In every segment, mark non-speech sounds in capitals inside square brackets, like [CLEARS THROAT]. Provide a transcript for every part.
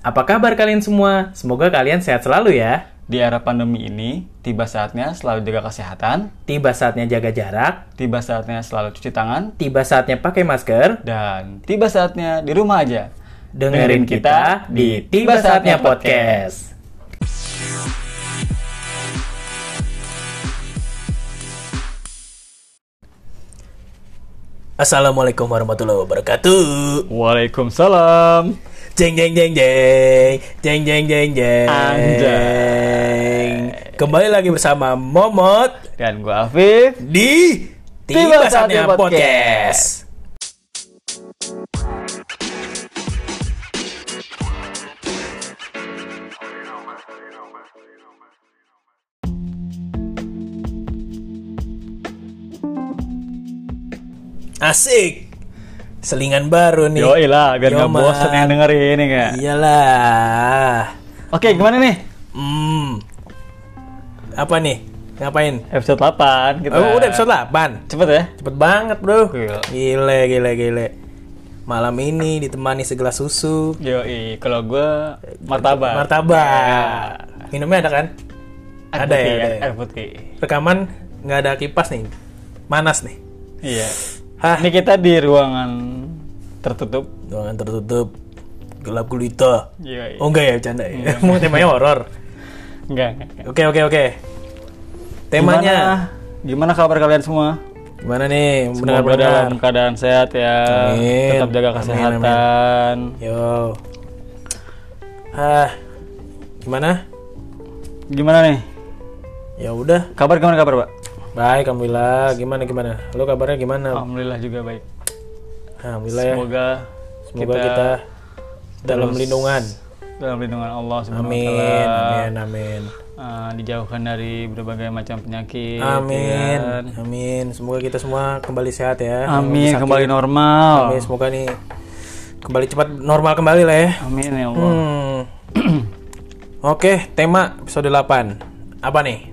Apa kabar kalian semua? Semoga kalian sehat selalu ya. Di era pandemi ini, tiba saatnya selalu jaga kesehatan, Tiba saatnya jaga jarak, tiba saatnya selalu cuci tangan, tiba saatnya pakai masker. dan tiba saatnya di rumah aja. Dengerin kita di Tiba Saatnya Podcast. Assalamualaikum warahmatullahi wabarakatuh. Waalaikumsalam. Jeng jeng jeng jeng jeng jeng jeng jeng. Anjay. Kembali lagi bersama Momot Dan gua Afif. di Tiba Saatnya Podcast. Podcast. Asik. Selingan baru nih. Yoi lah, biar nggak bosan yang dengerin ini nggak. Iyalah. Oke, gimana nih? Hmm. Apa nih? Ngapain? Episode 8 kita. Oh, udah episode 8. Cepet ya? Cepet banget, Bro. Gila. Gile, gile, gile. Malam ini ditemani segelas susu. Yoi, kalau gua martabak. Martabak. Minumnya ada kan? Air Ada ya, putih, ada ya. Air putih. Rekaman nggak ada kipas nih. Manas nih. Iya. Hah? Ini kita di ruangan tertutup. Ruangan tertutup. Gelap gulita. Yoi. Oh enggak ya, bercanda ya. Mau temanya horor. Enggak. Oke, oke, oke. Temanya Gimana, gimana kabar kalian semua? gimana nih? Semoga Mendengar-mendengar. dalam keadaan sehat ya. Amin. Tetap jaga Amin, kesehatan. Yo. Hah. Gimana? Gimana nih? Ya udah. Kabar gimana kabar, Pak? Baik, alhamdulillah. Gimana gimana? Lo kabarnya gimana? Alhamdulillah juga baik. Alhamdulillah ya. Semoga Semoga kita, dalam terus lindungan. dalam lindungan Allah Subhanahu wa Amin, amin, amin. Uh, dijauhkan dari berbagai macam penyakit. Amin, ya kan? amin. Semoga kita semua kembali sehat ya. Amin, kembali normal. Amin, semoga nih kembali cepat normal kembali lah ya. Amin ya Allah. Hmm. [CLEARS THROAT] Oke, tema episode 8. Apa nih?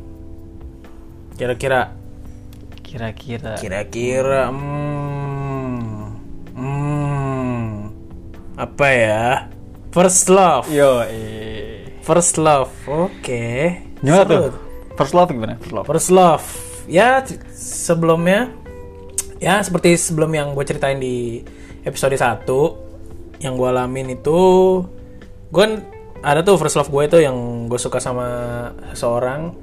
Kira-kira Kira-kira. Kira-kira hmm, hmm, apa ya? First love. Yo, First love. Oke. Gimana Seru. tuh? First love gimana? First love. First love. Ya sebelumnya ya seperti sebelum yang gue ceritain di episode 1 yang gue alamin itu gue ada tuh first love gue itu yang gue suka sama seseorang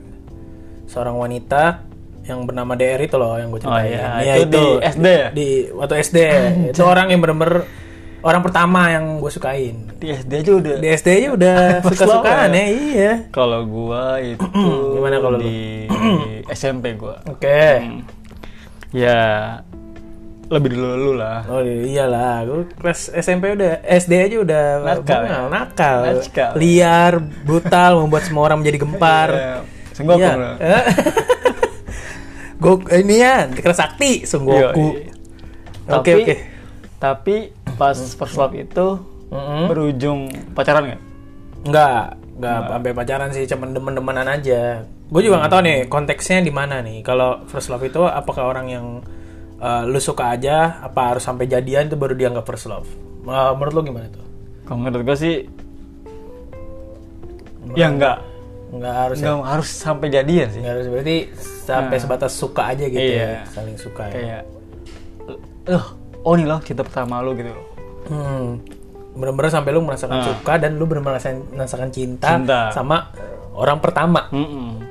seorang wanita yang bernama DR itu loh yang gue ceritain. iya. Iya, Itu di SD ya? Di waktu SD. itu orang yang bener-bener orang pertama yang gue sukain. Di SD aja udah. Di SD aja udah [LAUGHS] suka-sukaan love ya, iya. Kalau gua itu [CLEARS THROAT] Gimana kalau di [CLEARS THROAT] SMP gua. Oke. Ya lebih dulu dulu lah. Oh iyalah, gue kelas SMP udah SD aja udah Nakal, bungal, ya? nakal, Nakal. liar, brutal, membuat semua orang menjadi gempar. Ya, Sungguh Iya. [LAUGHS] aku. Gue ini ya, keras sakti, sungguhku. Iya, Oke Tapi- oke. Tapi pas first love itu Mm-mm. berujung pacaran nggak? Enggak, enggak sampai pacaran sih, cuman demen-demenan aja. Gue juga nggak tahu nih konteksnya di mana nih. Kalau first love itu apakah orang yang eh, lu suka aja, apa harus sampai jadian itu baru dianggap first love? Eh, menurut lu gimana tuh? Kalau menurut gua sih ya enggak. Enggak harus ya? Enggak harus sampai jadian sih. Nggak harus berarti sampai sebatas suka aja gitu Iya. ya, saling suka ya. Kayak eh oh nih loh cinta pertama lu gitu. Hmm. Bener-bener sampai lu merasakan Ah. suka dan lu bener merasakan, cinta, Cinta. sama orang pertama. Mm-mm.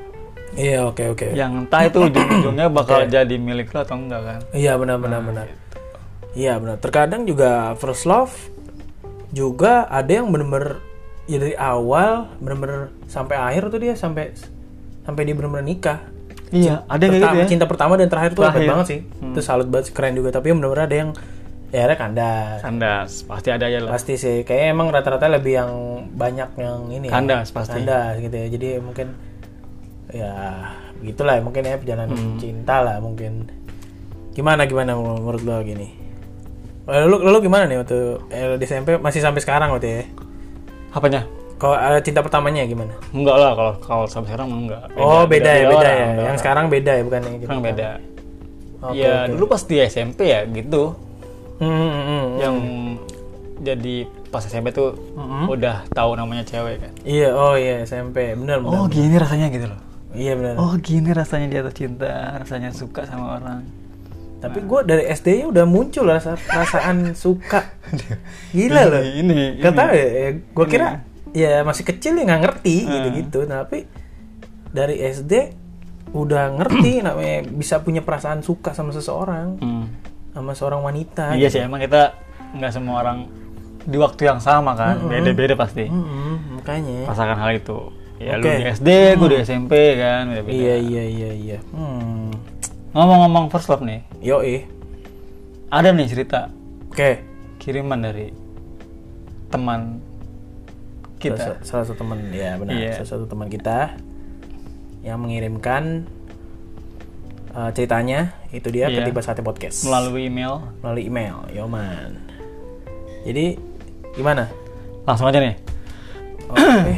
Iya, oke oke. Yang entah itu [CLEARS THROAT] ujung-ujungnya bakal jadi milik lo atau enggak kan? Iya benar benar benar. Iya benar. Terkadang juga first love juga ada yang bener-bener ya dari awal bener-bener sampai akhir tuh dia sampai sampai dia bener-bener nikah. Iya, ada yang kayak Pertama, gitu ya. cinta pertama dan terakhir tuh hebat banget sih. Itu salut banget keren juga tapi bener-bener ada yang ya akhirnya kandas. Kandas, pasti ada aja lah. Pasti sih, kayaknya emang rata-rata lebih yang banyak yang ini ya. Kandas, pasti. Kandas gitu ya. Jadi mungkin ya begitulah ya mungkin ya perjalanan Hmm. cinta lah mungkin. Gimana gimana menurut lo gini? Eh, Lu, lu gimana nih waktu eh, di SMP masih sampai sekarang waktu ya? Apanya? Kalau ada cinta pertamanya gimana? Enggak lah kalau kalau sampai sekarang enggak. oh beda, ya beda orang, ya. beda Yang orang. sekarang beda ya bukan yang gitu. sekarang beda. Oke, ya oke. dulu pas di SMP ya gitu. Hmm, hmm, hmm. yang jadi pas SMP tuh udah tahu namanya cewek kan. Iya, oh iya SMP, benar benar. Oh gini rasanya gitu loh. Iya benar. Oh gini rasanya jatuh cinta, rasanya suka sama orang. Tapi gue dari SD nya udah muncul rasa perasaan suka. [LAUGHS] Gila loh. Ini, ini. tau ya, gue kira ya masih kecil ya nggak ngerti gitu-gitu. Tapi dari SD udah ngerti [CLEARS THROAT] namanya bisa punya perasaan suka sama seseorang, Hmm. sama seorang wanita. Iya sih emang kita nggak semua orang di waktu yang sama kan, beda-beda pasti. Mm-mm, makanya. Rasakan hal itu. Ya lu Oke. di SD, gue di SMP kan, beda-beda. Iya iya iya iya. Hmm. Ngomong-ngomong first love nih, Yo eh. ada nih cerita Oke. kiriman dari teman kita. salah satu teman ya benar. Iya. Salah satu teman kita yang mengirimkan uh, ceritanya itu dia Iya. ketiba saatnya podcast melalui email. melalui email Yoman. Jadi gimana? Langsung aja nih. Oke.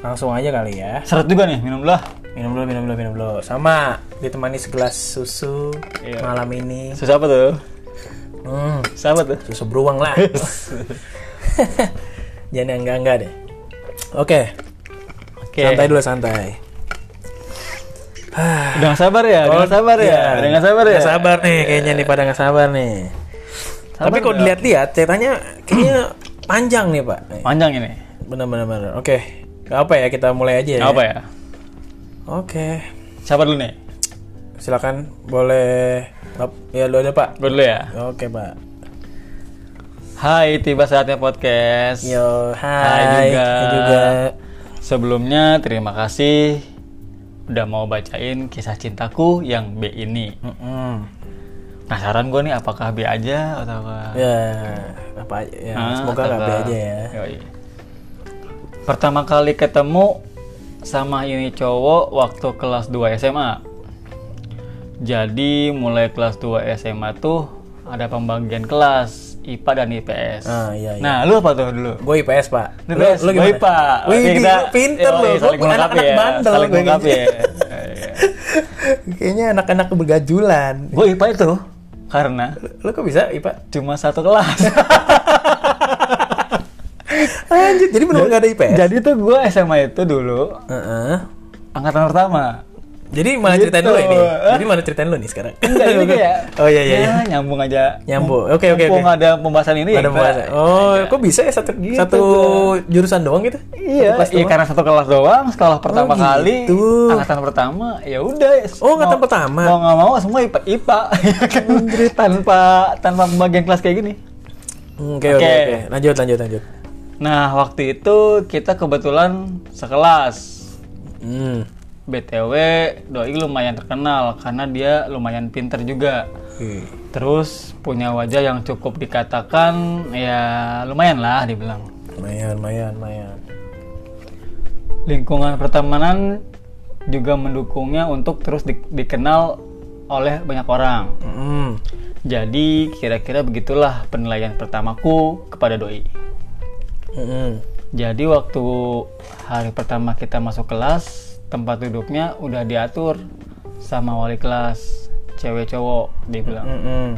Langsung aja kali ya. Seret juga nih, minum dulu lah. Minum dulu, minum dulu, minum dulu. Sama ditemani segelas susu Iya. malam ini. Susu apa tuh? Hmm, Susu apa tuh? susu beruang lah. [LAUGHS] Jangan yang enggak-enggak deh. Oke, Oke. santai dulu santai. [SIGHS] Udah gak sabar ya? Udah gak sabar ya? Iya. Udah gak sabar ya? Nggak sabar nih, kayaknya nih pada nggak sabar nih. Sabar Tapi kalau dilihat-lihat ceritanya kayaknya [CLEARS THROAT] panjang nih pak. Panjang ini. Bener-bener. bener. Oke, Gak apa ya kita mulai aja ya. Gak apa ya? Oke, Sabar dulu nih. silakan boleh. Ya lu aja pak. Gue dulu ya. Oke pak. Hai, tiba saatnya podcast. Yo, hai. Hai juga. Hai juga. Sebelumnya terima kasih udah mau bacain kisah cintaku yang B ini. Mm-mm. Penasaran gue nih apakah B aja atau Ya, apa aja ya. Ah, semoga nggak apa? aja ya. Yoi. Pertama kali ketemu sama ini cowok waktu kelas 2 SMA. Jadi mulai kelas 2 SMA tuh ada pembagian kelas IPA dan IPS. Ah, iya, iya. Nah, lu apa tuh dulu? Gue IPS pak. Lu IPS, lu gue IPA. Wih, Oke, lu pinter lu. Saling Gue melengkapi anak-anak ya. bandel Saling gue melengkapi ya. kayaknya. Iya. [LAUGHS] Kayaknya anak-anak bergajulan. Gue IPA itu karena Lu kok bisa IPA? cuma satu kelas. [LAUGHS] Anjir, jadi benar nggak ada IPS? Jadi tuh gue SMA itu dulu Heeh. angkatan pertama. Jadi mana Gitu. ceritain lu ini? Jadi mana ceritain lu nih sekarang? Enggak ini kayak [LAUGHS] Oh iya iya. iya. ya, nyambung aja. Nyambung. Oke, oke, Mumpung oke. ada pembahasan ini ya Ada kita- pembahasan. Oh, kok bisa ya satu Gitu satu jurusan doang gitu? Iya, iya doang? karena satu kelas doang, sekolah pertama gitu. kali, angkatan pertama, ya udah. Oh, angkatan mau- pertama. Mau nggak mau semua IPA, [LAUGHS] IPA. tanpa tanpa pembagian kelas kayak gini. Oke, Oke. oke. Lanjut, lanjut, lanjut. Nah, waktu itu kita kebetulan sekelas. Hmm. BTW, doi lumayan terkenal karena dia lumayan pinter juga. Oke. Terus punya wajah yang cukup dikatakan ya lumayan lah dibilang. Lumayan, lumayan, lumayan. Lingkungan pertemanan juga mendukungnya untuk terus di- dikenal oleh banyak orang. Hmm. Jadi kira-kira begitulah penilaian pertamaku kepada doi. Hmm. Jadi waktu hari pertama kita masuk kelas, tempat duduknya udah diatur sama wali kelas, cewek cowok dia bilang. Hmm.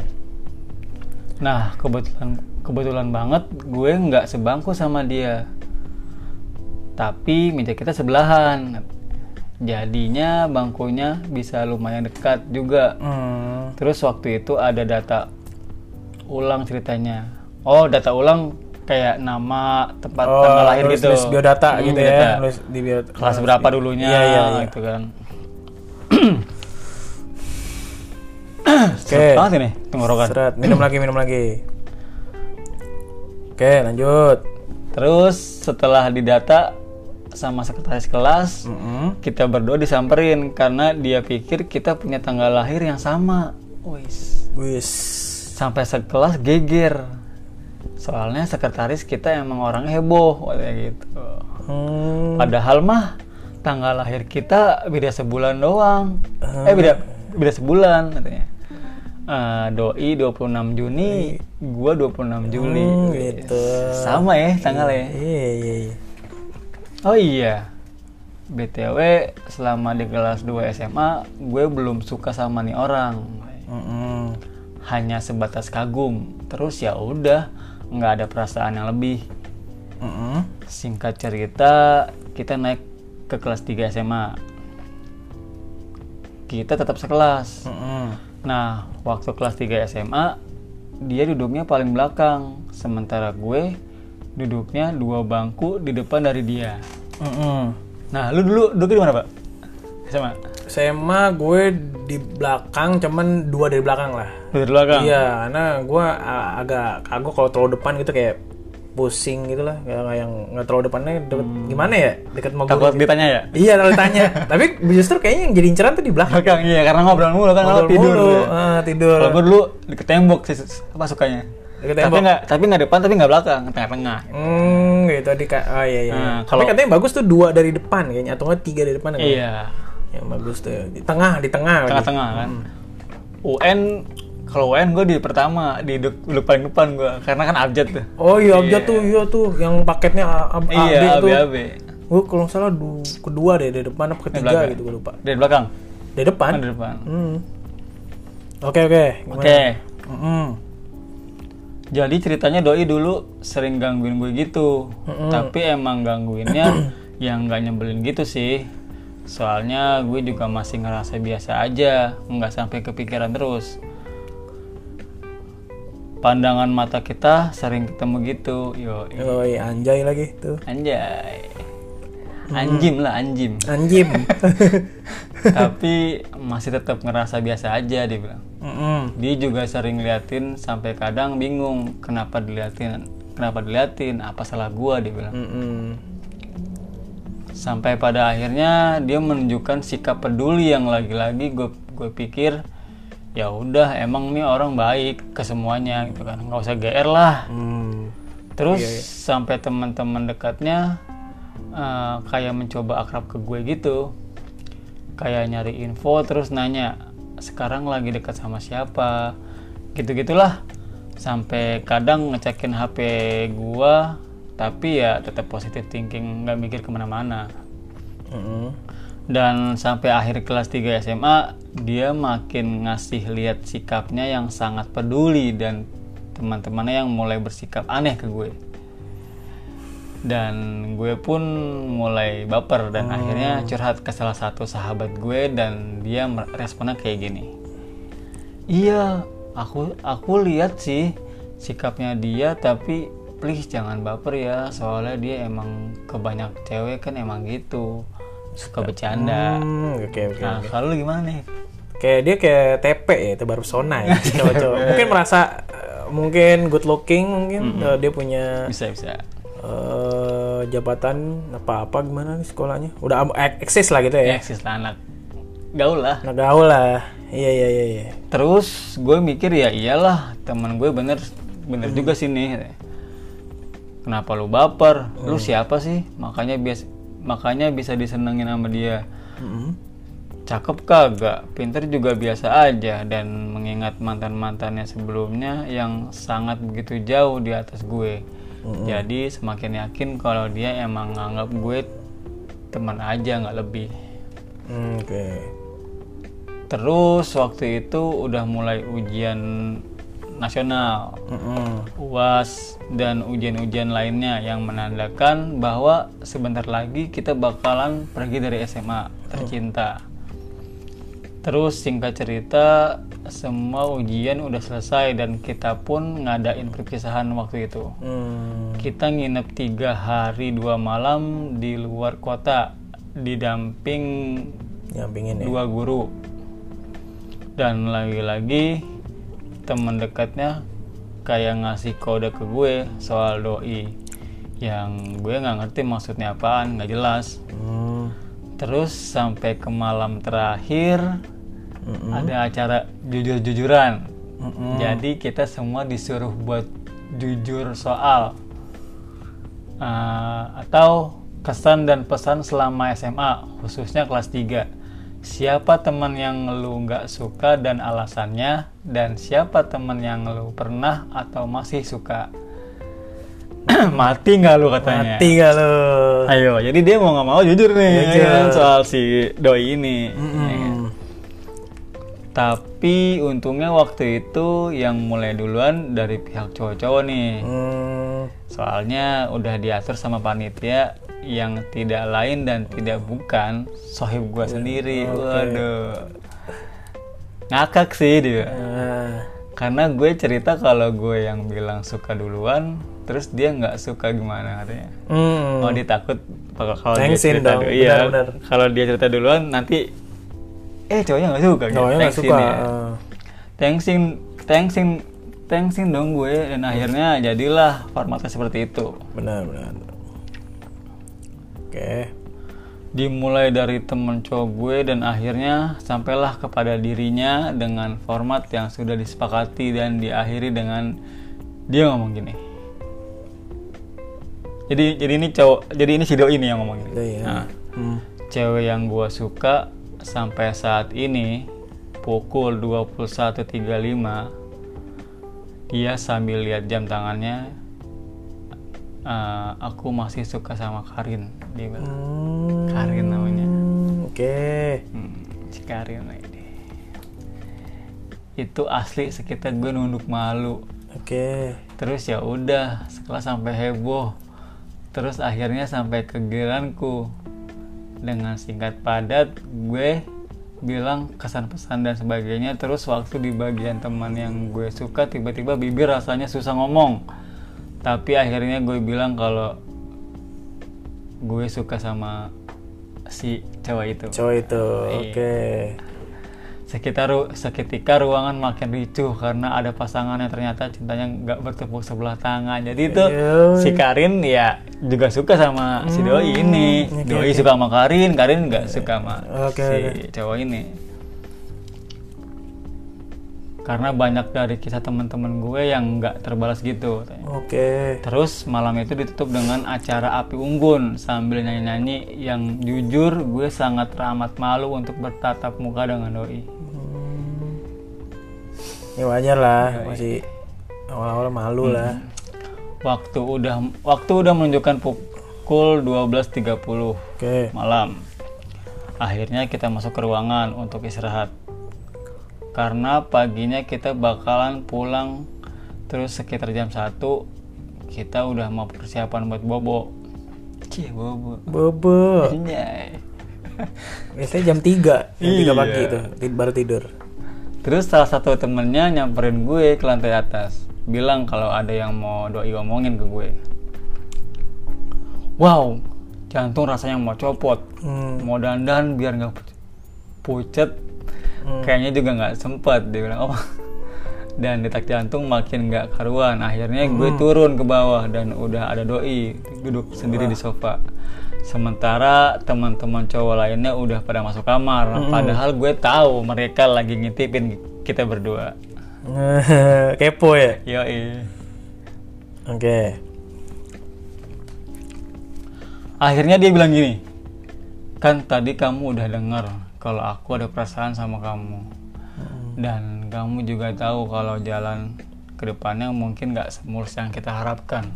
Nah kebetulan kebetulan banget gue nggak sebangku sama dia, tapi meja kita sebelahan. Jadinya bangkunya bisa lumayan dekat juga. Hmm. Terus waktu itu ada data ulang ceritanya. Oh data ulang kayak nama tempat Oh, tanggal lahir nulis- gitu. nulis biodata Hmm, gitu biodata. ya. Nulis di biodata. Kelas berapa dulunya Iya, iya, iya. gitu kan. Oke. Banget ini tenggorokan. Seret, minum lagi, minum lagi. Oke, lanjut. Terus setelah didata sama sekretaris kelas, Hmm. kita berdua disamperin karena dia pikir kita punya tanggal lahir yang sama. Wis. Wis. Sampai sekelas geger. Soalnya sekretaris kita emang orangnya heboh katanya gitu. Hmm. Padahal mah tanggal lahir kita beda sebulan doang. Eh beda beda sebulan katanya. Eh, doi 26 Juni, gua 26 Juli. Hmm, gitu. Sama ya tanggalnya. Iya, iya, iya. Oh iya. BTW selama di kelas 2 SMA gue belum suka sama nih orang. Mm-mm. hanya sebatas kagum terus ya udah nggak ada perasaan yang lebih. Mm-mm. singkat cerita kita naik ke kelas 3 SMA kita tetap sekelas. Mm-mm. nah waktu kelas 3 SMA dia duduknya paling belakang. Sementara gue duduknya dua bangku di depan dari dia. Mm-mm. nah lu dulu duduknya di mana pak? SMA SMA gue di belakang cuman dua dari belakang lah Lu di belakang Iya, karena gue agak kagok kalau terlalu depan gitu kayak pusing gitu lah, kayak yang nggak terlalu depannya deket, gimana ya deket sama takut guru. ditanya ya Iya, kalau ditanya. [LAUGHS] Tapi justru kayaknya yang jadi inceran tuh di belakang. belakang iya karena ngobrol mulu kan kalau Ngobrol tidur mulu, ya. ah, tidur. kalau gue dulu deket tembok sih apa sukanya Deket tapi nggak tapi nggak depan tapi nggak belakang tengah-tengah Hmm, gitu di oh iya iya. Nah, Tapi kalau- katanya bagus tuh dua dari depan kayaknya atau nggak tiga dari depan ya? iya Yang bagus tuh di tengah, di tengah. tengah-tengah kan UN kalau UN gue di pertama di duduk, duduk paling depan gue karena kan abjad tuh Oh iya, abjad tuh, iya tuh yang paketnya A, A, iya tuh. AB Gue kalau nggak salah du- kedua deh dari depan apa ketiga belakang. gitu gue lupa. dari belakang Dari depan. di depan Hmm. Oke oke. Oke Mm-mm. jadi ceritanya doi dulu sering gangguin gue gitu tapi emang gangguinnya [CLEARS THROAT] yang nggak nyebelin gitu sih soalnya gue juga masih ngerasa biasa aja nggak sampai kepikiran terus pandangan mata kita sering ketemu gitu yo iya anjay lagi tuh. anjay anjim lah anjim Anjim. [LAUGHS] tapi masih tetap ngerasa biasa aja dia bilang Mm-mm. dia juga sering liatin sampai kadang bingung kenapa diliatin kenapa diliatin apa salah gua dia bilang Mm-mm. Sampai pada akhirnya dia menunjukkan sikap peduli yang lagi-lagi gue gue pikir ya udah emang nih orang baik ke semuanya gitu kan. Nggak usah gr lah. Hmm. terus sampai teman-teman dekatnya eh, kayak mencoba akrab ke gue gitu. Kayak nyari info terus nanya sekarang lagi dekat sama siapa? Gitu gitulah sampai kadang ngecekin hp gua tapi ya tetap positive thinking nggak mikir ke mana-mana. Mm-mm. dan sampai akhir kelas 3 SMA dia makin ngasih lihat sikapnya yang sangat peduli dan teman-temannya yang mulai bersikap aneh ke gue. Dan gue pun mulai baper dan akhirnya curhat ke salah satu sahabat gue dan dia mer- responnya kayak gini. Iya aku aku lihat sih sikapnya dia tapi please jangan baper ya soalnya dia emang kebanyak cewek kan emang gitu suka bercanda Hmm, Oke oke. nah kalau lu gimana nih Kayak dia kayak TP ya, itu baru pesona ya, [LAUGHS] cowok-cowok. Mungkin merasa eh, mungkin good looking mungkin eh, dia punya bisa bisa eh, jabatan apa-apa gimana nih sekolahnya. Udah eksis lah gitu ya ya. eksis lah anak gaul lah Anak gaul lah. Iya iya iya iya. terus gue mikir ya iyalah teman gue bener bener juga sih nih kenapa lu baper? Lu siapa sih? Makanya bias makanya bisa disenengin sama dia. Mm-mm. cakep kagak? Pinter juga biasa aja. Dan mengingat mantan mantannya sebelumnya yang sangat begitu jauh di atas gue. Jadi semakin yakin kalau dia emang nganggap gue teman aja nggak lebih. Hmm, Oke. terus waktu itu udah mulai ujian nasional Mm-mm. UAS dan ujian-ujian lainnya yang menandakan bahwa sebentar lagi kita bakalan pergi dari SMA tercinta. Terus singkat cerita semua ujian udah selesai dan kita pun ngadain perpisahan waktu itu. Hmm. Kita nginep tiga hari dua malam di luar kota didamping Nyampingin ya. dua guru dan lagi-lagi teman dekatnya kayak ngasih kode ke gue soal doi yang gue nggak ngerti maksudnya apaan nggak jelas Hmm. terus sampai ke malam terakhir Mm-mm. ada acara jujur-jujuran Mm-mm. jadi kita semua disuruh buat jujur soal eh, atau kesan dan pesan selama SMA khususnya kelas 3 siapa teman yang lu nggak suka dan alasannya dan siapa teman yang lu pernah atau masih suka [CLEARS THROAT] mati nggak lu katanya Mati gak lo? ayo jadi dia mau nggak mau jujur nih ya Jujur. kan, soal si doi ini ya kan? Mm-mm. Tapi untungnya waktu itu yang mulai duluan dari pihak cowok-cowok nih. Hmm, Soalnya udah diatur sama panitia yang tidak lain dan tidak bukan sohib gua sendiri. Waduh. Ngakak sih dia. nah, Karena gue cerita kalau gue yang bilang suka duluan, terus dia nggak suka gimana katanya. hmm, Oh dia takut bakal kalau dia cerita dong, iya. Kalau dia cerita duluan nanti, eh cowoknya nggak suka. gitu. cowoknya nggak suka. ya. Thanksin, thanksin, thanksin dong gue dan akhirnya jadilah formatnya seperti itu. benar benar. Oke. Dimulai dari temen cowok gue dan akhirnya sampailah kepada dirinya dengan format yang sudah disepakati dan diakhiri dengan dia ngomong gini. Jadi jadi ini cowok, jadi ini si doi ini yang ngomong gini. Iya, iya. Nah, Hmm. cewek yang gua suka sampai saat ini pukul 21.35 dia sambil lihat jam tangannya "Eh, aku masih suka sama Karin dia bilang. Hmm, Karin namanya. Oke. hmm, si Karin ini. Itu asli sekitar gue nunduk malu. Oke. terus ya udah setelah sampai heboh. Terus akhirnya sampai ke giliranku dengan singkat padat gue bilang kesan pesan dan sebagainya. Terus waktu di bagian teman yang gue suka tiba-tiba bibir rasanya susah ngomong tapi akhirnya gue bilang kalau gue suka sama si cowok itu Cowok itu. Iya. Oke. sekitar ru- seketika ruangan makin ricuh karena ada pasangan yang ternyata cintanya nggak bertepuk sebelah tangan jadi itu Yoi. si Karin ya juga suka sama si doi ini oke, doi oke. suka sama Karin Karin nggak suka sama Oke, si oke. cowok ini karena banyak dari kisah teman-teman gue yang nggak terbalas gitu. Oke. Terus malam itu ditutup dengan acara api unggun sambil nyanyi-nyanyi yang jujur gue sangat teramat malu untuk bertatap muka dengan doi. Ya wajar lah, Iya, masih awal-awal malu Hmm. lah. Waktu udah waktu udah menunjukkan pukul 12.30 Oke. malam. Akhirnya kita masuk ke ruangan untuk istirahat. Karena paginya kita bakalan pulang terus sekitar jam 1 kita udah mau persiapan buat bobo. Cie bobo. Bobo. Anjay. Biasanya jam 3, jam 3 pagi Iya. itu, baru tidur. Terus salah satu temennya nyamperin gue ke lantai atas, bilang kalau ada yang mau doi omongin ke gue. Wow, jantung rasanya mau copot, Hmm. mau dandan biar nggak pu- pucet. Hmm. Kayaknya juga nggak sempet, dia bilang. Oh, [LAUGHS] dan detak jantung makin nggak karuan. Akhirnya gue Hmm. turun ke bawah dan udah ada doi duduk sendiri di sofa. Sementara teman-teman cowok lainnya udah pada masuk kamar. Hmm. Padahal gue tahu mereka lagi ngintipin kita berdua. [LAUGHS] Kepo ya. Yoi. Oke. Akhirnya dia bilang gini, kan tadi kamu udah dengar kalau aku ada perasaan sama kamu, dan kamu juga tahu kalau jalan ke depannya mungkin nggak semulus yang kita harapkan.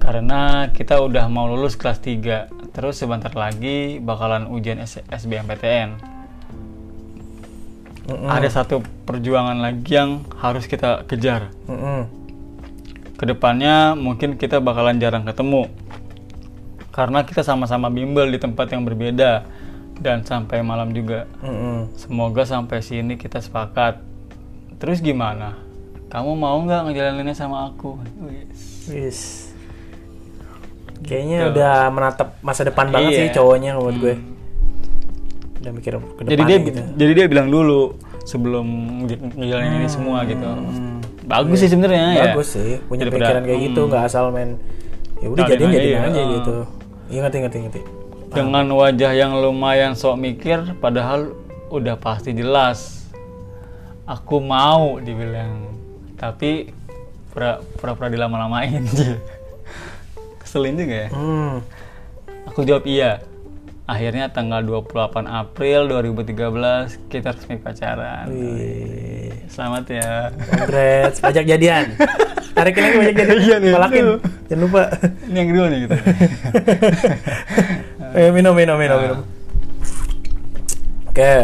Karena kita udah mau lulus kelas 3, terus sebentar lagi bakalan ujian S- SBMPTN. Mm-mm. Ada satu perjuangan lagi yang harus kita kejar. Mm-mm. Ke depannya mungkin kita bakalan jarang ketemu karena kita sama-sama bimbel di tempat yang berbeda dan sampai malam juga. Mm-mm. Semoga sampai sini kita sepakat. Terus gimana? Kamu mau nggak ngejalaninnya sama aku? Wis. Wis. Kayaknya udah menatap masa depan banget Iya. sih cowoknya buat gue. Udah mikir ke Jadi depan dia gitu. jadi dia bilang dulu sebelum nge- ngejalanin ini semua gitu. Bagus sih sebenarnya ya. Hmm. Bagus sih, punya Daripada- pikiran kayak gitu, Hmm. nggak asal main. Ya udah Jalanin jadiin aja jadiin ya. aja Ah. gitu. Iya ngerti ngerti ngerti. Dengan wajah yang lumayan sok mikir padahal udah pasti jelas. Aku mau dibilang. Tapi pura- pura-pura dilama-lamain [LAUGHS] Keselin juga ya. Hmm. Aku jawab iya. Akhirnya tanggal 28 April 2013 kita resmi pacaran. Wih. Selamat ya. Congrats, pajak jadian. [LAUGHS] Tarikin lagi pajak jadian. Iya itu. Jangan lupa. Ini yang kedua nih gitu. [LAUGHS] Ayo minum minum minum Nah. minum. Oke.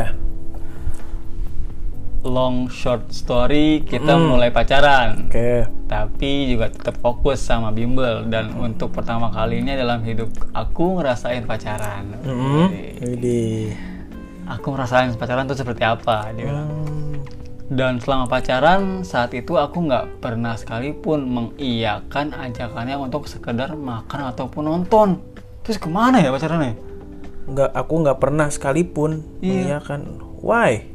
long short story kita mulai pacaran Oke. tapi juga tetap fokus sama bimbel dan untuk pertama kalinya dalam hidup aku ngerasain pacaran Hmm. Jadi, aku ngerasain pacaran tuh seperti apa dia bilang. Hmm. dan selama pacaran saat itu aku nggak pernah sekalipun mengiyakan ajakannya untuk sekedar makan ataupun nonton terus ke mana ya pacarannya Nggak, aku nggak pernah sekalipun. Iya kan. Why?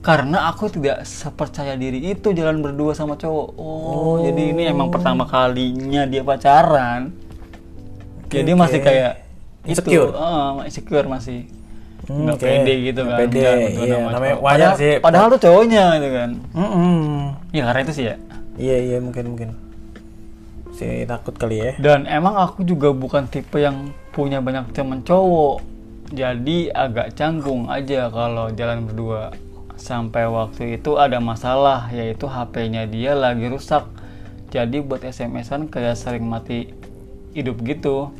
karena aku tidak sepercaya diri itu jalan berdua sama cowok oh, jadi ini emang pertama kalinya dia pacaran jadi oke. masih kayak Insecure? itu, oh, insecure masih Hmm, nggak oke. pede gitu kan pede, iya, namanya wajar padahal, sih. padahal tuh cowoknya gitu kan Mm-mm. ya karena itu sih ya Iya iya mungkin mungkin. Si takut kali ya. Dan emang aku juga bukan tipe yang punya banyak teman cowok. Jadi agak canggung aja kalau jalan berdua. Sampai waktu itu ada masalah yaitu HP-nya dia lagi rusak. Jadi buat SMS-an kayak sering mati hidup gitu.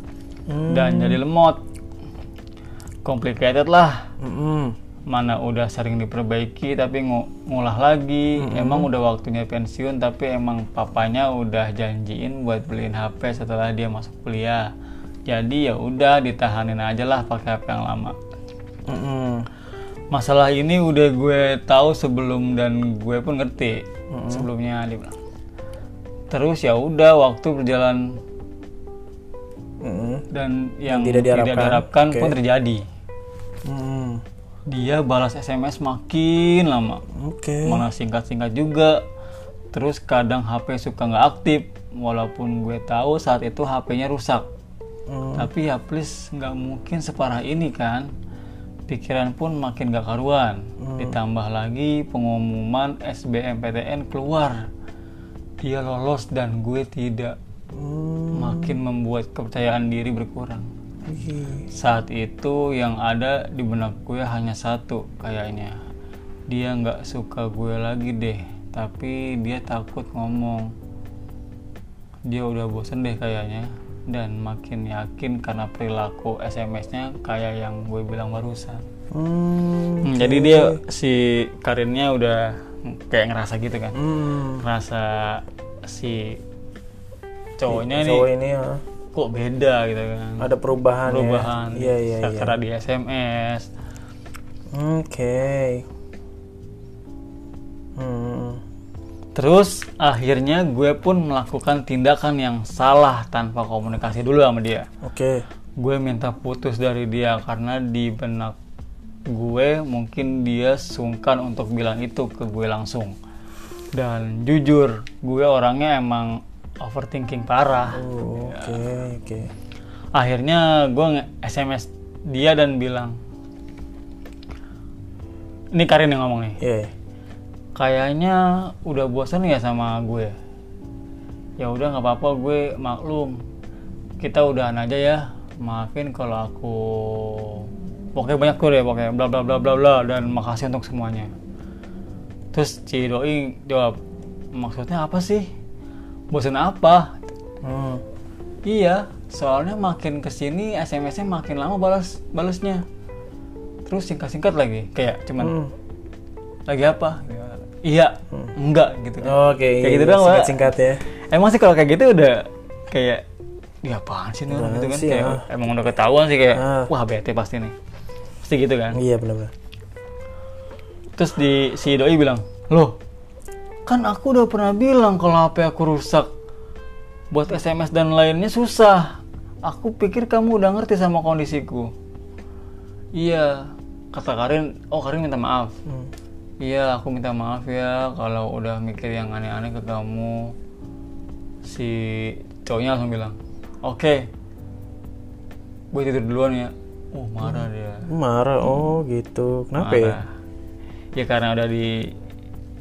Dan jadi lemot. Complicated lah. Mm-mm. Mana udah sering diperbaiki tapi ngu- ngulah lagi. Emang udah waktunya pensiun tapi emang papanya udah janjiin buat beliin HP setelah dia masuk kuliah. Jadi ya udah ditahanin aja lah pakai HP yang lama. Mm-mm. Masalah ini udah gue tahu sebelum dan gue pun ngerti sebelumnya dia bilang. Terus ya udah waktu berjalan Mm-mm. dan yang tidak tidak diharapkan. diharapkan, pun Oke. terjadi. Mm. Dia balas SMS makin lama. Oke. mana singkat-singkat juga. Terus kadang HP suka nggak aktif. Walaupun gue tahu saat itu HP-nya rusak. Mm. tapi ya please nggak mungkin separah ini kan. Pikiran pun makin gak karuan. Ditambah lagi pengumuman SBMPTN keluar. Dia lolos dan gue tidak. Mm. makin membuat kepercayaan diri berkurang Saat itu yang ada di benak gue hanya satu kayaknya dia nggak suka gue lagi deh tapi dia takut ngomong dia udah bosen deh kayaknya dan makin yakin karena perilaku SMS-nya kayak yang gue bilang barusan Mm. Hmm, jadi dia si Karinnya udah kayak ngerasa gitu kan Mm. ngerasa si cowoknya nih Cowok ini ya. Kok beda gitu kan ada perubahan, perubahan ya. Iya iya iya. karena di SMS Oke. Hmm. terus akhirnya gue pun melakukan tindakan yang salah tanpa komunikasi dulu sama dia Oke. gue minta putus dari dia karena di benak gue mungkin dia sungkan untuk bilang itu ke gue langsung dan jujur gue orangnya emang overthinking parah. Oh, Oke oke. akhirnya gue nge- SMS dia dan bilang ini Karin yang ngomong nih. Iya. kayaknya udah bosan ya sama gue. Ya udah nggak apa-apa gue maklum. Kita udahan aja ya. Maafin kalau aku pokoknya banyak tuh deh pokoknya bla bla bla bla bla dan makasih untuk semuanya. Terus si doi jawab maksudnya apa sih bosan apa Hmm. iya soalnya makin ke sini SMS-nya makin lama balas balasnya terus singkat singkat lagi kayak cuman Hmm. lagi apa iya enggak gitu kan Oke. kayak gitu iya, doang Pak. Singkat-singkat ya. emang sih kalau kayak gitu udah kayak ya apaan sih nih orang?" gitu kan sih, kayak ah. emang udah ketahuan sih kayak Ah. wah bete pasti nih pasti gitu kan Iya benar-benar. terus di si doi bilang loh kan aku udah pernah bilang kalau HP aku rusak buat SMS dan lainnya susah aku pikir kamu udah ngerti sama kondisiku iya kata Karin oh Karin minta maaf Hmm. Iya, aku minta maaf ya kalau udah mikir yang aneh-aneh ke kamu. Si cowoknya langsung bilang, oke, gue tidur duluan ya. Oh marah dia. Marah. Oh gitu. Kenapa ya? Marah. Ya karena udah di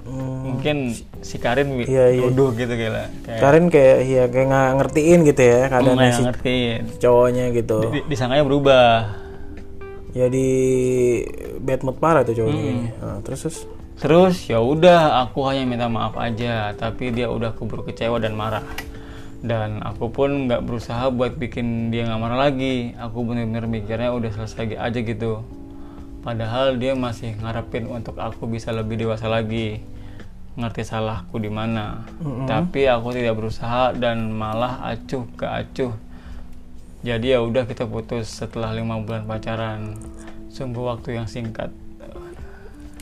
Hmm. mungkin si Karin Iya, iya. nuduh gitu kayak kayak Karin kayak iya kayak nggak ngertiin gitu ya keadaan si ngertiin. cowoknya gitu. Di, disangkanya berubah. Jadi bad mood parah tuh cowoknya. Hmm. Nah, terus terus. Terus ya udah aku hanya minta maaf aja, tapi dia udah keburu kecewa dan marah. Dan aku pun nggak berusaha buat bikin dia nggak marah lagi. Aku bener-bener mikirnya udah selesai aja gitu. padahal dia masih ngarepin untuk aku bisa lebih dewasa lagi ngerti salahku di mana. Tapi aku tidak berusaha dan malah acuh ke acuh. Jadi ya udah kita putus setelah lima bulan pacaran. Sungguh waktu yang singkat.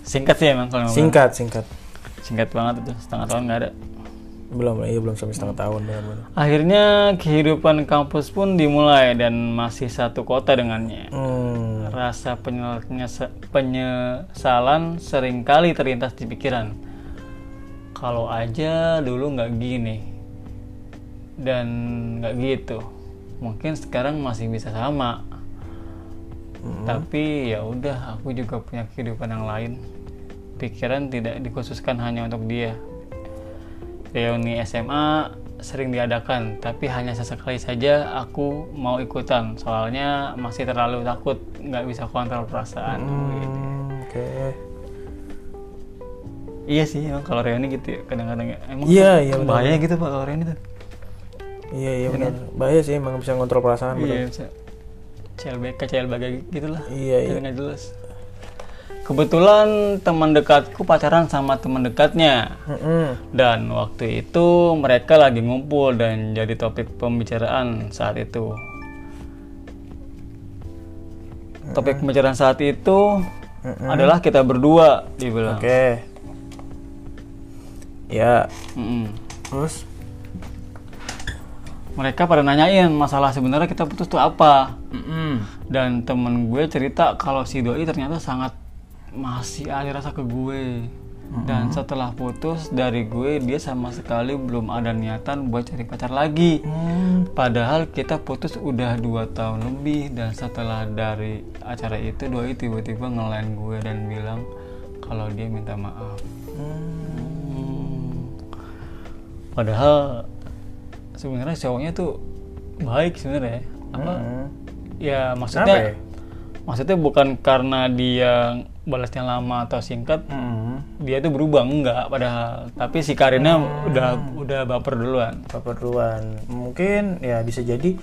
Singkat sih emang kalau lima bulan. Singkat, singkat. singkat banget itu. Setengah tahun nggak ada. Belum, iya belum sampai setengah tahun benar-benar. akhirnya kehidupan kampus pun dimulai dan masih satu kota dengannya. Hmm. rasa penyesalan sering kali terlintas di pikiran kalau aja dulu nggak gini. Dan nggak gitu. Mungkin sekarang masih bisa sama. Tapi ya udah aku juga punya kehidupan yang lain. Pikiran tidak dikhususkan hanya untuk dia. Reuni SMA sering diadakan tapi hanya sesekali saja aku mau ikutan. Soalnya masih terlalu takut nggak bisa kontrol perasaan. Hmm, Oke. Iya sih emang kalau reuni gitu ya kadang-kadang ya. emang Iya, iya, benar. bahaya gitu pak kalau reuni tuh Iya, iya benar. Bahaya sih emang bisa ngontrol perasaan. iya bisa CLBK CLBK gitu lah Iya, iya. Nggak jelas kebetulan teman dekatku pacaran sama teman dekatnya Mm-mm. dan waktu itu mereka lagi ngumpul dan jadi topik pembicaraan saat itu topik pembicaraan saat itu adalah kita berdua dibilang Oke. Ya. Mm-mm. Terus? mereka pada nanyain masalah sebenarnya kita putus tuh apa Mm-mm. dan temen gue cerita kalau si doi ternyata sangat masih ada rasa ke gue dan setelah putus dari gue dia sama sekali belum ada niatan buat cari pacar lagi Hmm. padahal kita putus udah dua tahun lebih dan setelah dari acara itu doi tiba-tiba ngelain gue dan bilang kalau dia minta maaf Hmm. Padahal sebenarnya cowoknya tuh baik sebenarnya apa Hmm. ya maksudnya ya? maksudnya bukan karena dia balasnya lama atau singkat Mm-mm. dia tuh berubah enggak padahal tapi si Karinnya udah udah baper duluan keperluan mungkin ya bisa jadi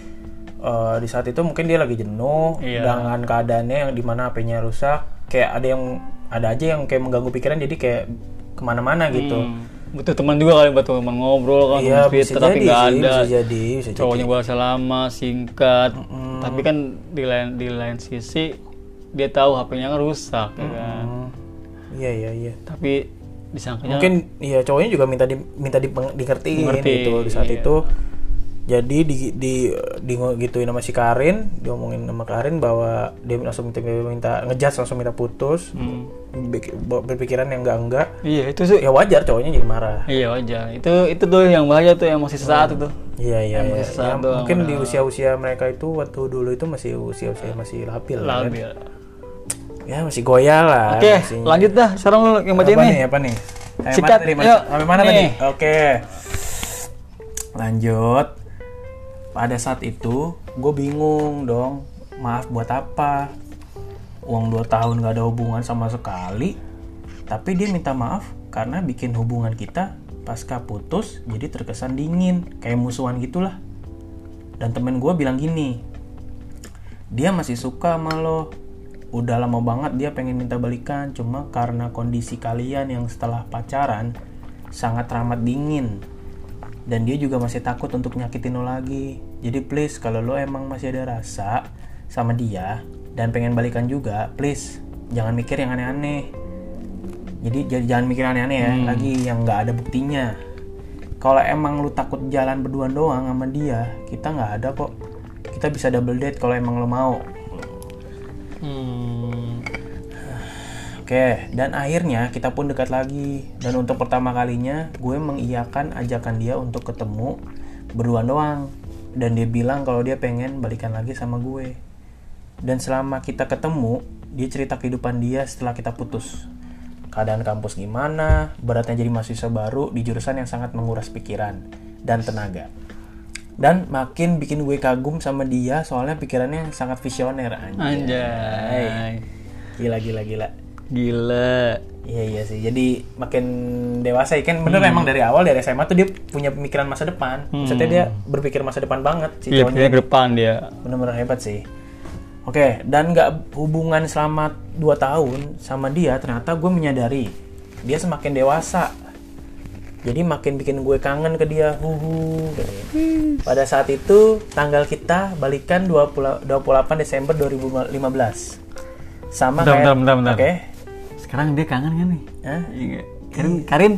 eh, di saat itu mungkin dia lagi jenuh Iya. dengan keadaannya yang di mana HP-nya rusak kayak ada yang ada aja yang kayak mengganggu pikiran jadi kayak ke mana-mana gitu Hmm. Butuh teman juga kali buat teman ngobrol kan iya Twitter, tapi jadi nggak ada. bisa jadi bisa jadi. cowoknya balasnya lama singkat. Tapi kan di lain di lain sisi dia tahu HP-nya kan rusak ya kan? Hmm. iya iya iya. Tapi disangkanya mungkin iya cowoknya juga minta di, minta di, dikertiin gitu di saat iya. itu jadi di di di gituin sama si Karin diomongin sama Karin bahwa dia langsung minta minta ngejudge langsung minta putus. Hmm. Berpikiran yang enggak enggak iya itu sih. Ya wajar cowoknya jadi marah. Iya wajar. Itu itu tuh yang bahaya tuh emosi sesaat itu. Iya iya Emosi iya. sesaat Ya, mungkin di usia usia mereka itu waktu dulu itu masih usia usia masih labil kan? ya masih goyah lah oke masih- lanjut dah. Sekarang lu yang baca apa ini nih apa nih? Sikat, yuk. Sampai mana Nih. tadi? Oke. Lanjut pada saat itu gue bingung dong maaf buat apa? Uang 2 tahun gak ada hubungan sama sekali. Tapi dia minta maaf karena bikin hubungan kita pasca putus jadi terkesan dingin kayak musuhan gitulah. Dan temen gue bilang gini dia masih suka sama lo. Udah lama banget dia pengen minta balikan cuma karena kondisi kalian yang setelah pacaran sangat teramat dingin dan dia juga masih takut untuk nyakitin lo lagi. Jadi please kalau lo emang masih ada rasa sama dia dan pengen balikan juga please jangan mikir yang aneh-aneh. Jadi jangan mikir aneh-aneh ya lagi yang nggak ada buktinya. Kalau emang lu takut jalan berduaan doang sama dia kita nggak ada kok. Kita bisa double date kalau emang lo mau. Hmm. Oke, dan akhirnya kita pun dekat lagi. Dan untuk pertama kalinya, gue mengiyakan ajakan dia untuk ketemu berdua doang. Dan dia bilang kalau dia pengen balikan lagi sama gue. Dan selama kita ketemu, dia cerita kehidupan dia setelah kita putus. Keadaan kampus gimana, beratnya jadi mahasiswa baru di jurusan yang sangat menguras pikiran dan tenaga. Dan makin bikin gue kagum sama dia soalnya pikirannya sangat visioner anjay. anjay Gila gila gila. Gila Iya iya sih. Jadi makin dewasa ya kan bener emang dari awal dari SMA tuh dia punya pemikiran masa depan. Maksudnya dia berpikir masa depan banget si iya ke depan dia Bener-bener hebat sih. Oke, dan nggak hubungan selama 2 tahun sama dia, ternyata gue menyadari dia semakin dewasa. Jadi makin bikin gue kangen ke dia. Huhu. Pada saat itu tanggal kita balikan 20 28 Desember 2015. Sama Bentar, kayak bentar, bentar, bentar. Oke. Sekarang dia kangen kan nih? Hah? Iya. Karin, Karin,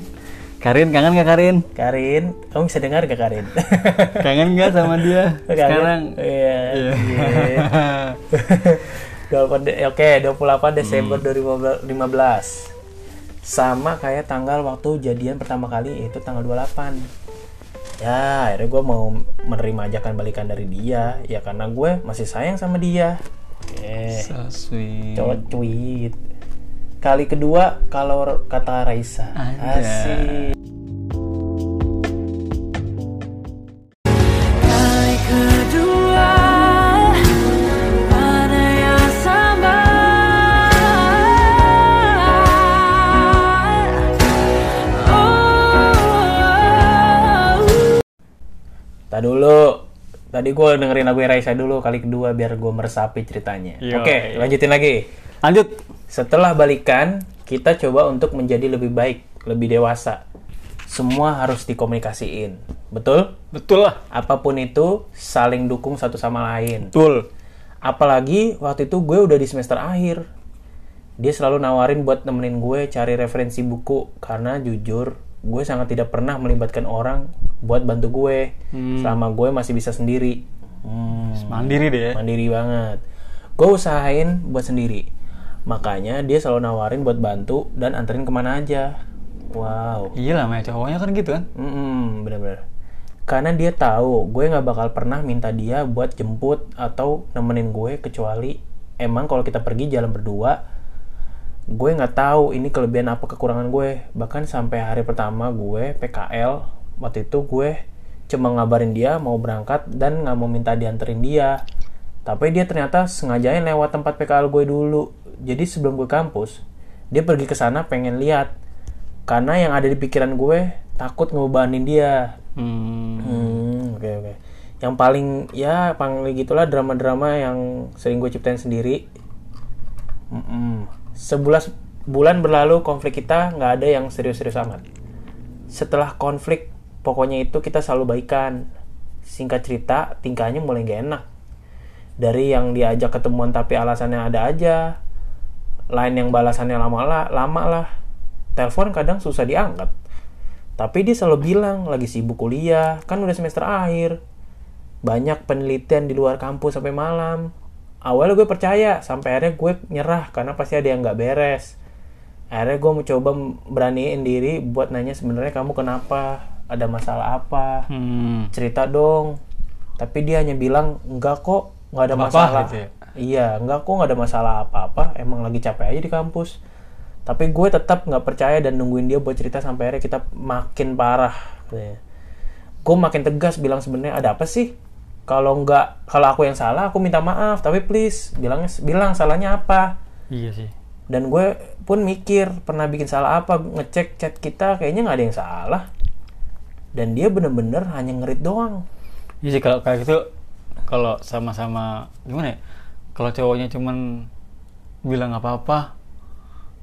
Karin kangen gak Karin? Karin, kamu bisa dengar gak Karin? [LAUGHS] Kangen gak sama dia? [LAUGHS] Kangen? Sekarang. Iya. Iya. iya. [LAUGHS] 28 de- Oke, 28 Desember 2015. Sama kayak tanggal waktu jadian pertama kali itu tanggal 28. Ya, akhirnya gue mau menerima ajakan balikan dari dia. Ya karena gue masih sayang sama dia. Oke. so sweet. Cowok tweet. Kali kedua kalau kata Raisa. Anjay. Asik. Kali kedua pada yang sama oh. Tak dulu. Tadi gue dengerin lagu Raisa dulu kali kedua biar gue meresapi ceritanya. Oke, lanjutin lagi. Lanjut. Setelah balikan, kita coba untuk menjadi lebih baik, lebih dewasa. Semua harus dikomunikasiin. Betul? Betul lah. Apa pun itu, saling dukung satu sama lain. Betul. Apalagi waktu itu gue udah di semester akhir. Dia selalu nawarin buat nemenin gue cari referensi buku karena jujur gue sangat tidak pernah melibatkan orang buat bantu gue selama gue masih bisa sendiri. Hmm, Mandiri deh ya. mandiri banget. Gue usahain buat sendiri. Makanya dia selalu nawarin buat bantu dan anterin ke mana aja. Wow. Iya lah, cowoknya kan gitu kan. Mm bener-bener. Karena dia tahu gue nggak bakal pernah minta dia buat jemput atau nemenin gue kecuali emang kalau kita pergi jalan berdua, gue nggak tahu ini kelebihan apa kekurangan gue. Bahkan sampai hari pertama gue PKL waktu itu gue cuma ngabarin dia mau berangkat dan nggak mau minta dianterin dia. Tapi dia ternyata sengajain lewat tempat PKL gue dulu. Jadi sebelum gue kampus, dia pergi ke sana pengen lihat. Karena yang ada di pikiran gue takut ngebebanin dia. Hmm. Hmm, oke oke. Yang paling ya paling gitulah drama-drama yang sering gue ciptain sendiri. Mm-mm. Sebelas bulan berlalu konflik kita nggak ada yang serius-serius amat. Setelah konflik, pokoknya itu kita selalu baikan. Singkat cerita, tingkahnya mulai gak enak. Dari yang diajak ketemuan tapi alasannya ada aja. Lain yang balasannya lama lah, lama lah. Telepon kadang susah diangkat. Tapi dia selalu bilang lagi sibuk kuliah, kan udah semester akhir. Banyak penelitian di luar kampus sampai malam. Awalnya gue percaya, sampai akhirnya gue nyerah karena pasti ada yang nggak beres. Akhirnya gue mencoba beraniin diri buat nanya sebenarnya kamu kenapa, ada masalah apa, Hmm. cerita dong. Tapi dia hanya bilang enggak kok, nggak ada Apa-apa masalah. gitu ya? Iya, enggak kok nggak ada masalah apa-apa. Emang lagi capek aja di kampus. Tapi gue tetap nggak percaya dan nungguin dia buat cerita sampai akhirnya kita makin parah. Gue makin tegas bilang sebenarnya ada apa sih? Kalau nggak, kalau aku yang salah, aku minta maaf. Tapi please, bilangnya bilang salahnya apa? Iya sih. Dan gue pun mikir pernah bikin salah apa, ngecek chat kita kayaknya nggak ada yang salah. Dan dia bener-bener hanya ngerit doang. Iya sih kalau kayak gitu kalau sama-sama gimana ya? Kalau cowoknya cuman bilang apa-apa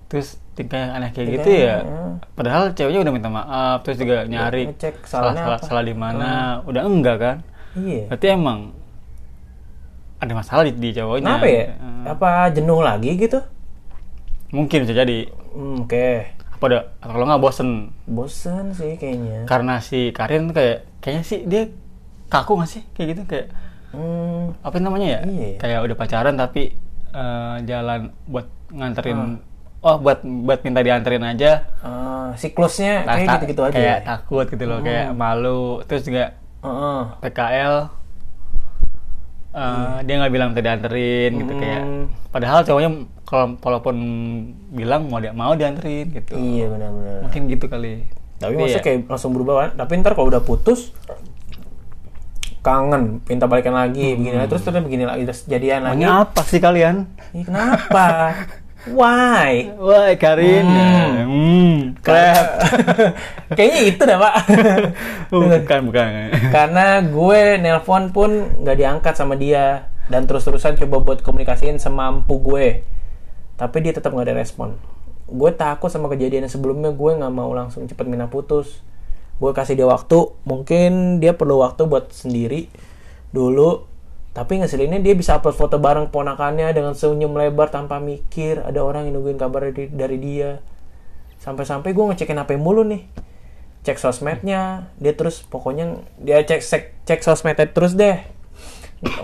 terus tingkah yang aneh kayak gitu Tingkahnya, ya. ya. Padahal ceweknya udah minta maaf terus juga nyari ngecek salah salah, apa. salah di mana. Udah enggak kan? Iya. Berarti emang ada masalah di, di cowoknya. Kenapa ya? Eh, Apa jenuh lagi gitu? mungkin bisa jadi. Hmm, Oke. Apa ada atau kalau nggak bosen Bosan sih kayaknya. karena si Karin kayak kayaknya sih dia kaku nggak sih kayak gitu kayak Hmm, apa namanya ya Iya. kayak udah pacaran tapi eh, jalan buat nganterin Ah. oh buat buat minta dianterin aja ah, siklusnya kayak gitu-gitu aja. kayak ya? takut gitu loh kayak malu terus juga Heeh. PKL eh, dia nggak bilang minta dianterin gitu Hmm. kayak padahal cowoknya kalau walaupun bilang mau dia mau dianterin gitu Iya benar-benar. mungkin gitu kali Tapi Iya. maksudnya kayak langsung berubah kan? Tapi ntar kalau udah putus kangen, minta balikan lagi, begini lagi, terus terus begini lagi, terus jadian lagi. Maunya apa sih kalian Ih, kenapa? Why? Wah Karin hmm. clap [LAUGHS] Kayaknya itu dah pak. [LAUGHS] bukan bukan Karena gue nelpon pun nggak diangkat sama dia. dan terus-terusan coba buat komunikasiin semampu gue tapi dia tetap nggak ada respon gue takut sama kejadian sebelumnya gue nggak mau langsung cepet minta putus gue kasih dia waktu mungkin dia perlu waktu buat sendiri dulu. Tapi ngeselinnya dia bisa upload foto bareng ponakannya dengan senyum lebar tanpa mikir. Ada orang yang nungguin kabar dari, dari dia. Sampai-sampai gue ngecekin HP mulu nih. Cek sosmednya. Dia terus pokoknya dia cek cek, cek sosmednya terus deh.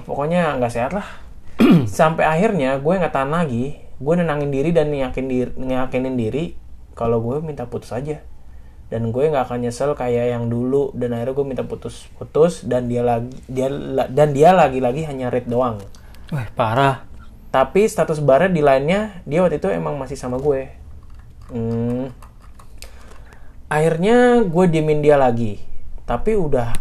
Pokoknya nggak sehat lah. [CLEARS THROAT] Sampai akhirnya gue nggak tahan lagi. Gue nenangin diri dan yakin diri ngeyakinin diri kalau gue minta putus aja dan gue nggak akan nyesel kayak yang dulu. Dan akhirnya gue minta putus putus dan dia lagi dia dan dia lagi-lagi hanya read doang. Wah, parah. tapi status barat di lainnya dia waktu itu emang masih sama gue. Hmm. akhirnya gue diemin dia lagi. Tapi udah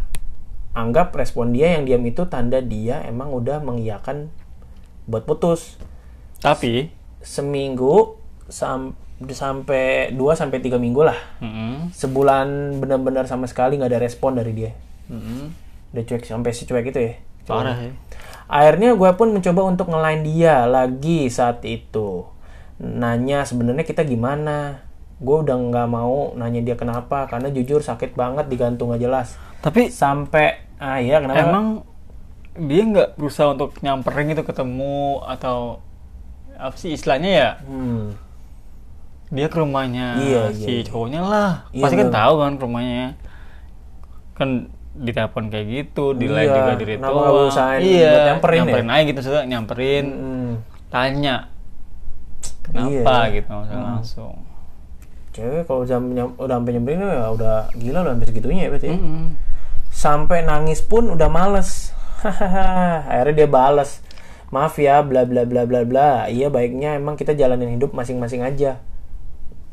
anggap respon dia yang diam itu tanda dia emang udah mengiyakan buat putus. Tapi, seminggu sam- sampai 2 sampai 3 minggu lah mm-mm, sebulan benar-benar sama sekali nggak ada respon dari dia mm-mm, udah cuek sampai si cuek itu ya parah ya. Akhirnya gue pun mencoba untuk ngelain dia lagi saat itu. Nanya sebenarnya kita gimana. Gue udah nggak mau nanya dia kenapa karena jujur sakit banget digantung gak jelas. Tapi Sampai ah iya kenapa? emang dia nggak berusaha untuk nyamperin gitu ketemu atau apa sih istilahnya ya? Hmm. Dia ke rumahnya Iya, si iya, iya. cowoknya lah. Iya, Pasti kan bener. tahu kan ke rumahnya. Kan ditelepon kayak gitu, di line Iya, juga di usahain Iya, buat nyamperin ya? nyamperin aja gitu sudah nyamperin, Hmm. tanya kenapa Iya. gitu maksudnya langsung. Cewek kalau jam nyam- udah sampai nyamperin ya udah gila udah sampai segitunya ya berarti. ya. Mm-mm. Sampai nangis pun udah males. [LAUGHS] Akhirnya dia bales. Maaf ya, bla bla bla bla bla. Iya baiknya emang kita jalanin hidup masing-masing aja.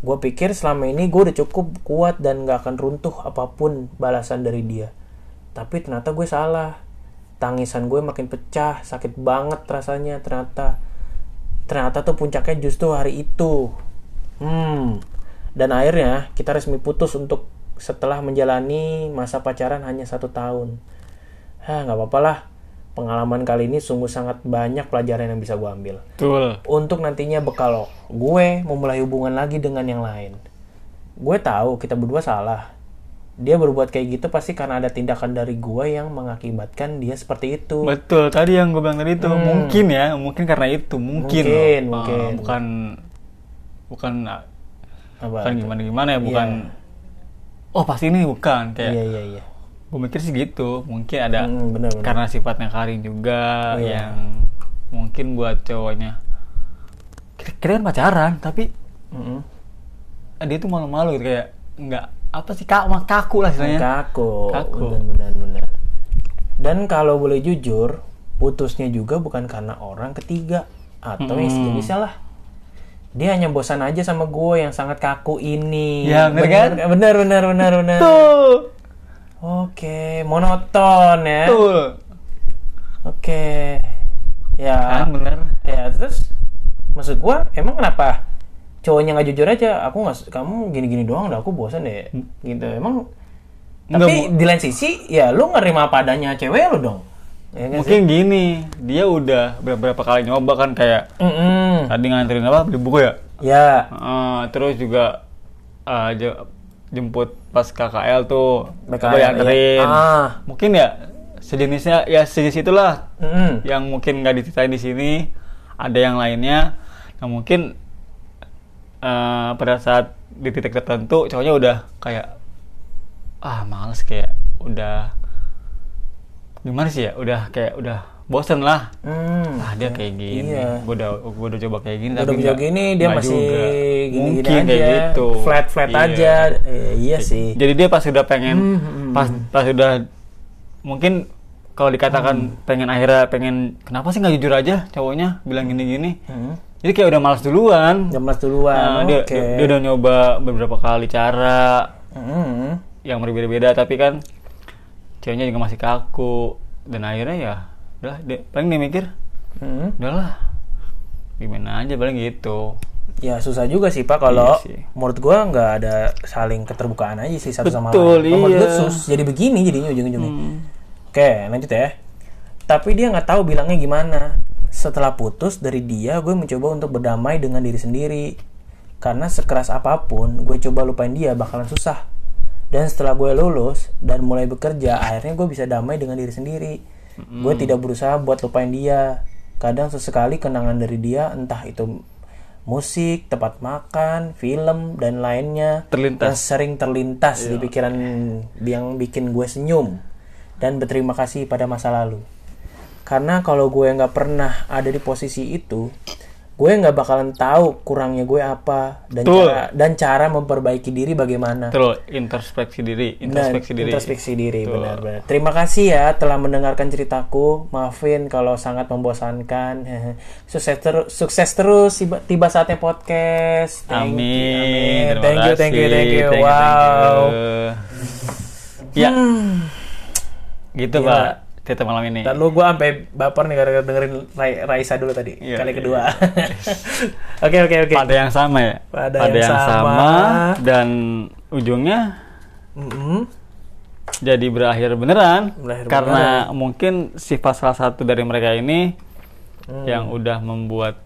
Gue pikir selama ini gue udah cukup kuat dan gak akan runtuh apa pun balasan dari dia. Tapi ternyata gue salah. Tangisan gue makin pecah, sakit banget rasanya ternyata. Ternyata tuh puncaknya justru hari itu. Hmm. Dan akhirnya kita resmi putus untuk setelah menjalani masa pacaran hanya satu tahun. Hah, nggak apa-apa lah. Pengalaman kali ini sungguh sangat banyak pelajaran yang bisa gue ambil. Betul. Untuk nantinya bekal gue memulai hubungan lagi dengan yang lain. Gue tahu kita berdua salah. Dia berbuat kayak gitu pasti karena ada tindakan dari gue yang mengakibatkan dia seperti itu. Betul, tadi yang gue bilang tadi itu mungkin ya, mungkin karena itu, mungkin, Hmm. Mungkin, loh. mungkin. Ah, bukan bukan Apa? bukan gimana gimana ya, bukan oh pasti ini bukan kayak Iya iya iya. Gue mikir sih gitu, mungkin ada Hmm, bener bener. karena sifatnya Karin juga Iya. yang mungkin buat cowoknya kita, kita kan pacaran tapi Mm-mm. dia tuh malu-malu gitu kayak nggak apa sih kak kaku lah istilahnya Kaku. Kaku. Benar benar. Dan kalau boleh jujur, putusnya juga bukan karena orang ketiga atau Hmm. sejenisnya lah. Dia hanya bosan aja sama gue yang sangat kaku ini. Ya, bener kan? Bener bener bener bener. tuh Oke, monoton ya. tuh Oke. Ya. kan bener Ya terus maksud gua emang kenapa cowoknya nggak jujur aja? Aku nggak, kamu gini-gini doang, udah aku bosan deh. Gitu. Emang Nggak, tapi di lain sisi ya lu nerima apa adanya cewek lu dong. Ya nggak sih? mungkin gini dia udah beberapa kali nyoba kan kayak Mm-mm. tadi nganterin apa beli buku ya Ya. Eh, terus juga je- jemput pas KKL tuh BKL, dianterin iya. Ah. mungkin ya sejenisnya ya sejenis itulah Mm-mm. yang mungkin nggak diceritain di sini ada yang lainnya nah mungkin eh, pada saat di titik tertentu cowoknya udah kayak ah males kayak udah gimana sih ya udah kayak udah bosen lah Hmm. ah dia kayak gini Iya. gue udah gue udah coba kayak gini Udah tapi nggak- gini dia masih juga. gini-gini mungkin aja. kayak gitu Flat flat Iya. aja. Eh, iya sih. jadi dia pas udah pengen Hmm, hmm, pas pas udah mungkin kalau dikatakan Hmm. pengen akhirnya pengen kenapa sih nggak jujur aja cowoknya bilang gini-gini Hmm. jadi kayak udah malas duluan Jam 11 duluan. Nah, dia, Oke. dia, dia udah nyoba beberapa kali cara Mm-mm. yang berbeda-beda tapi kan ceweknya juga masih kaku dan akhirnya ya udah dia, paling dia mikir Mm-mm. udahlah gimana aja paling gitu Ya susah juga sih pak kalau Iya menurut gua nggak ada saling keterbukaan aja sih satu sama Betul, lain. Kalau menurut iya. gua sus jadi begini jadinya ujung-ujungnya. Hmm. Oke lanjut ya. tapi dia nggak tahu bilangnya gimana setelah putus dari dia gue mencoba untuk berdamai dengan diri sendiri karena sekeras apa pun gue coba lupain dia bakalan susah dan setelah gue lulus dan mulai bekerja akhirnya gue bisa damai dengan diri sendiri gue tidak berusaha buat lupain dia. Kadang sesekali kenangan dari dia entah itu musik tempat makan film dan lainnya Terlintas. yang sering terlintas di pikiran yang bikin gue senyum dan berterima kasih pada masa lalu. Karena kalau gue nggak pernah ada di posisi itu gue nggak bakalan tahu kurangnya gue apa dan Betul. cara dan cara memperbaiki diri bagaimana Terus introspeksi diri, Nah, introspeksi diri. introspeksi diri benar-benar. Terima kasih ya telah mendengarkan ceritaku. Maafin kalau sangat membosankan. [LAUGHS] sukses terus, sukses terus tiba, tiba saatnya podcast. Thank you, Amin. Terima Thank you, thank you, thank you. Thank you, wow. thank you. Ya, Hmm. gitu Gila. Pak. Cerita malam ini. Ntar lu gue sampai baper nih gara-gara dengerin Rai- Raisa dulu tadi Iya, kali iya. kedua. [LAUGHS] Oke oke oke. Pada yang sama ya. Pada yang sama. sama dan ujungnya Mm-mm. jadi berakhir beneran Berakhir karena mungkin sifat salah satu dari mereka ini Hmm. yang udah membuat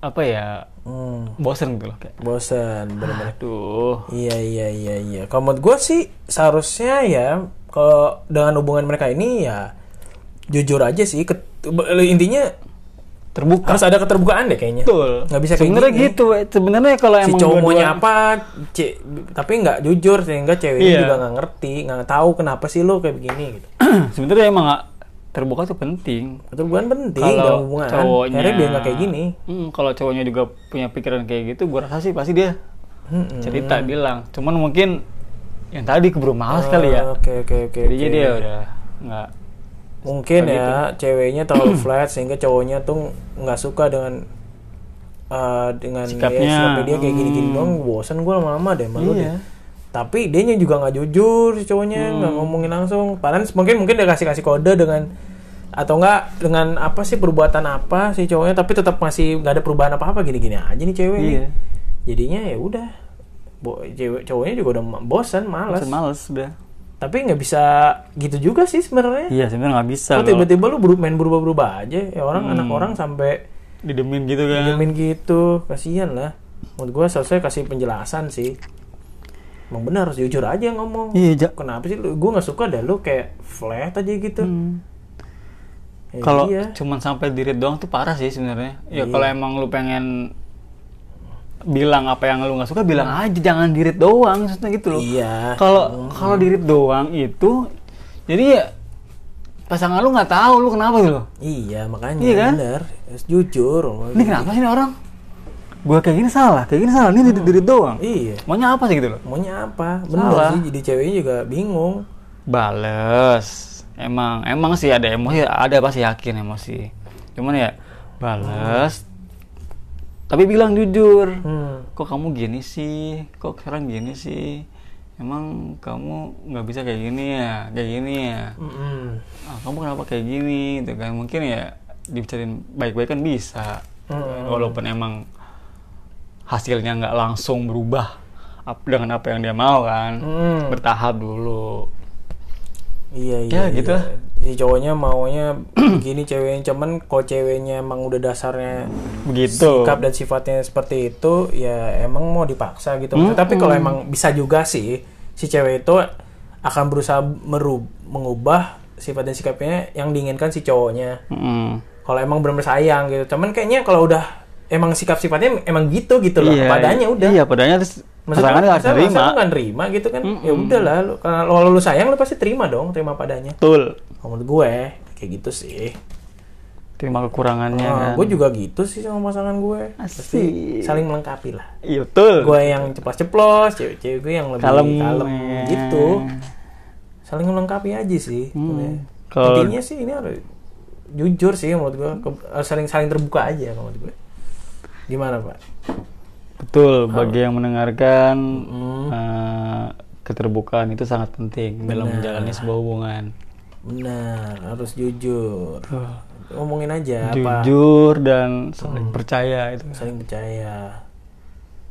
apa ya Hmm. bosen gitu loh kayak Bosan bener-bener. aduh Iya iya iya iya. Kalau menurut gue sih seharusnya ya kalau dengan hubungan mereka ini ya jujur aja sih. Ket- intinya terbuka harus ada keterbukaan deh kayaknya. betul Nggak bisa sebenarnya gitu we. sebenarnya kalau Si emang cowok maunya apa, ce- tapi nggak jujur sehingga ceweknya Iya. juga nggak ngerti, nggak tahu kenapa sih lo kayak begini gitu. [CLEARS THROAT] sebenarnya emang nggak terbuka tuh penting Keterbukaan penting Kalau dalam hubungan. cowoknya Akhirnya biar nggak kayak gini. Hmm, kalau cowoknya juga punya pikiran kayak gitu gue rasa sih pasti dia Mm-mm. cerita bilang cuman mungkin yang tadi keburu malas kali ya Oke oke oke. jadi oke. dia udah nggak mungkin ya ceweknya terlalu [CLEARS THROAT] flat sehingga cowoknya tuh nggak suka dengan eh, dengan ya, Sikapnya. sikapnya dia kayak gini-gini dong bosan gue lama-lama deh malu Iya. deh tapi dia juga nggak jujur si cowoknya nggak ngomongin langsung padahal mungkin mungkin dia kasih kasih kode dengan atau enggak dengan apa sih perbuatan apa si cowoknya tapi tetap masih nggak ada perubahan apa apa gini-gini aja nih cewek nih. Iya. jadinya ya udah Bo- cewek cowoknya juga udah bosan malas Males, males udah tapi nggak bisa gitu juga sih sebenarnya. Iya sebenarnya nggak bisa Kok tiba-tiba lu beru- main berubah-berubah aja ya orang anak orang sampai didemin gitu kan. diemin gitu. Kasihan lah. Menurut gua selesai kasih penjelasan sih. Emang benar harus jujur aja ngomong. Iya Ja. kenapa sih lu gua nggak suka dah lu kayak flat aja gitu. Ya, kalau iya. cuman sampai dirit doang tuh parah sih sebenarnya. Ya Iya. kalau emang lu pengen bilang apa yang lu nggak suka bilang aja jangan dirit doang maksudnya gitu loh. Iya. Kalau kalau dirit doang itu jadi ya pasangan lu nggak tahu lu kenapa gitu loh. Iya makanya Iya kan? bener. Jujur. Ini kenapa sih ini orang? Gua kayak gini salah kayak gini salah. Ini dirit, dirit doang. Iya. Maunya apa sih gitu loh? Maunya apa? Bener Salah. sih jadi ceweknya juga bingung. Bales. Emang emang sih ada emosi ada pasti yakin emosi. Cuman ya bales tapi bilang jujur hmm. kok kamu gini sih kok sekarang gini sih emang kamu nggak bisa kayak gini ya kayak gini ya Mm-mm. ah, kamu kenapa kayak gini gitu kan mungkin ya dibicarain baik-baik kan bisa Mm. walaupun emang hasilnya nggak langsung berubah dengan apa yang dia mau kan Mm. bertahap dulu Iya Ya, iya. gitu iya. Si cowoknya maunya [CLEARS THROAT] begini ceweknya cuman kalau ceweknya emang udah dasarnya begitu sikap dan sifatnya seperti itu ya emang mau dipaksa gitu. Maksudnya, Tapi kalau emang bisa juga sih si cewek itu akan berusaha merub mengubah sifat dan sikapnya yang diinginkan si cowoknya. Mm. Kalau emang benar-benar sayang gitu. Cuman kayaknya kalau udah emang sikap sifatnya emang gitu gitu loh. padanya udah. iya padanya terus Maksudnya, pasangan harus masa terima lu kan terima gitu kan. Ya udahlah lu kalau lu sayang lu pasti terima dong, terima padanya. betul menurut gue kayak gitu sih. terima kekurangannya Nah, kan gue juga gitu sih sama pasangan gue. Pasti saling melengkapi lah. iya betul Gue yang ceplos-ceplos, cewek-cewek gue yang lebih Kalem, kalem, ya. gitu. Saling melengkapi aja sih. Hmm. Kalau- Intinya sih ini harus jujur sih menurut gue. Ke- harus saling saling terbuka aja menurut gue. Gimana pak? betul bagi yang mendengarkan Hmm. eh, keterbukaan itu sangat penting dalam menjalani sebuah hubungan. Benar, harus jujur. Ngomongin aja apa? Jujur dan saling percaya itu. Saling percaya.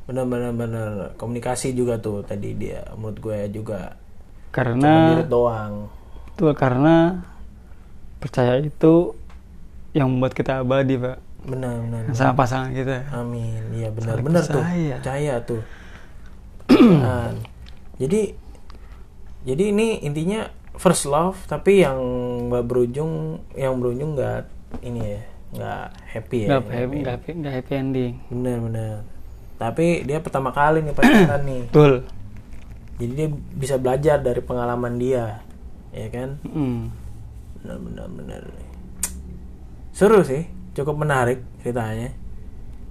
Benar-benar benar. Komunikasi juga tuh tadi dia menurut gue juga. Karena doang. Betul karena percaya itu yang membuat kita abadi, Pak. Benar benar Sama pasangan kita. amin iya benar Saling benar tuh percaya. tuh Percayaan. [CLEARS THROAT] jadi jadi ini intinya first love tapi yang nggak berujung yang berujung nggak ini ya nggak happy ya Nggak happy, nggak happy, nggak happy ending. bener bener tapi dia pertama kali nih pacaran nih Betul. jadi dia bisa belajar dari pengalaman dia ya kan Mm. benar benar benar seru sih cukup menarik ceritanya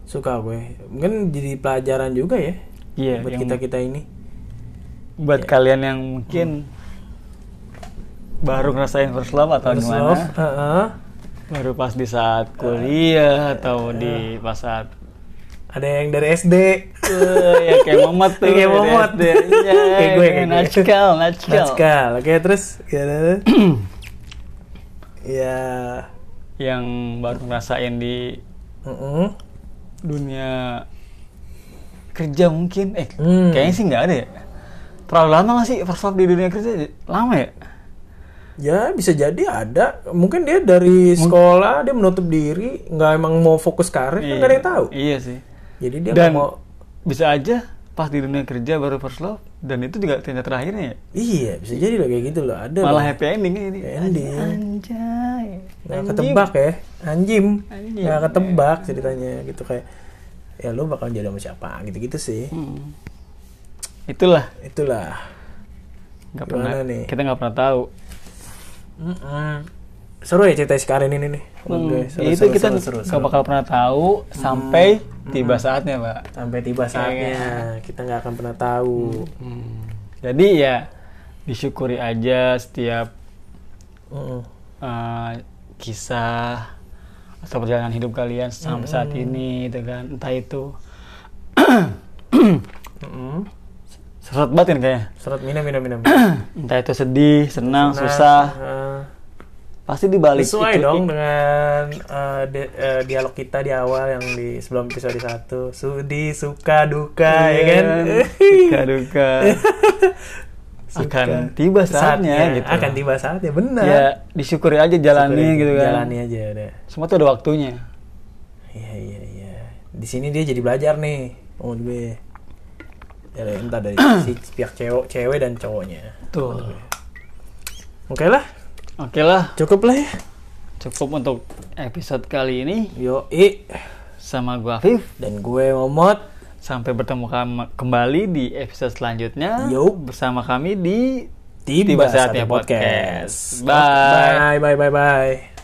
suka gue mungkin jadi pelajaran juga ya Iya, buat kita kita ini Buat kalian yang mungkin baru ngerasain first love atau First gimana? love, heeh. Baru pas di saat kuliah atau di pas saat ada yang dari SD Eh, ya kayak momet tuh Kayak Momot. Iya, [LAUGHS] Kayak gue, kayak. Natskal, natskal. Natskal oke terus [CLEARS THROAT] ya Yang baru ngerasain di heeh. dunia kerja mungkin. Eh Hmm. kayaknya sih nggak ada ya. Terlalu lama nggak sih first love di dunia kerja? Lama ya? Ya bisa jadi ada. Mungkin dia dari sekolah dia menutup diri nggak emang mau fokus karir kan nggak ada yang tahu. Iya sih. Jadi dia dan mau bisa aja pas di dunia kerja baru first love dan itu juga ternyata terakhirnya ya? Iya bisa jadi loh kayak gitu loh. Ada malah loh. happy ending ini. Happy ending. anjay. Nggak ketebak ya. Anjim Anjim. nggak ketebak ceritanya gitu kayak ya lu bakal jadi sama siapa? Gitu gitu sih. Hmm. itulah. Itulah. Nggak Gimana pernah nih? kita nggak pernah tahu. Mm-mm. seru ya cerita si Karin ini nih. Hmm, Seru, itu seru, kita seru, seru, nggak seru. bakal pernah tahu sampai tiba saatnya pak sampai tiba saatnya. Kita nggak akan pernah tahu. Hmm. jadi ya disyukuri aja setiap Mm-mm. eh, kisah atau perjalanan hidup kalian sampai saat ini gitu kan. Entah itu [COUGHS] Mm-mm. serat batin kayaknya. Serat minum minum minum. [COUGHS] entah itu sedih senang Nah, susah. uh, pasti dibalik sesuai itu dong dengan uh, di- uh, dialog kita di awal yang di sebelum episode 1 Sudi suka duka ya kan? suka [LAUGHS] duka. Suka. akan tiba saatnya, gitu. akan tiba saatnya benar. Ya disyukuri aja jalani gitu kan. jalani aja udah semua tuh ada waktunya. Iya iya iya. Di sini dia jadi belajar nih menurut gue. Dari entah dari [CLEARS THROAT] si pihak cewek cewek dan cowoknya. Tuh oke lah oke lah cukup lah ya. Cukup untuk episode kali ini. Yo i sama gua Afif. Dan gue momot. Sampai bertemu kembali di episode selanjutnya. Yo. bersama kami di tiba, Tiba saatnya Saatnya podcast. Podcast. Bye. bye bye bye bye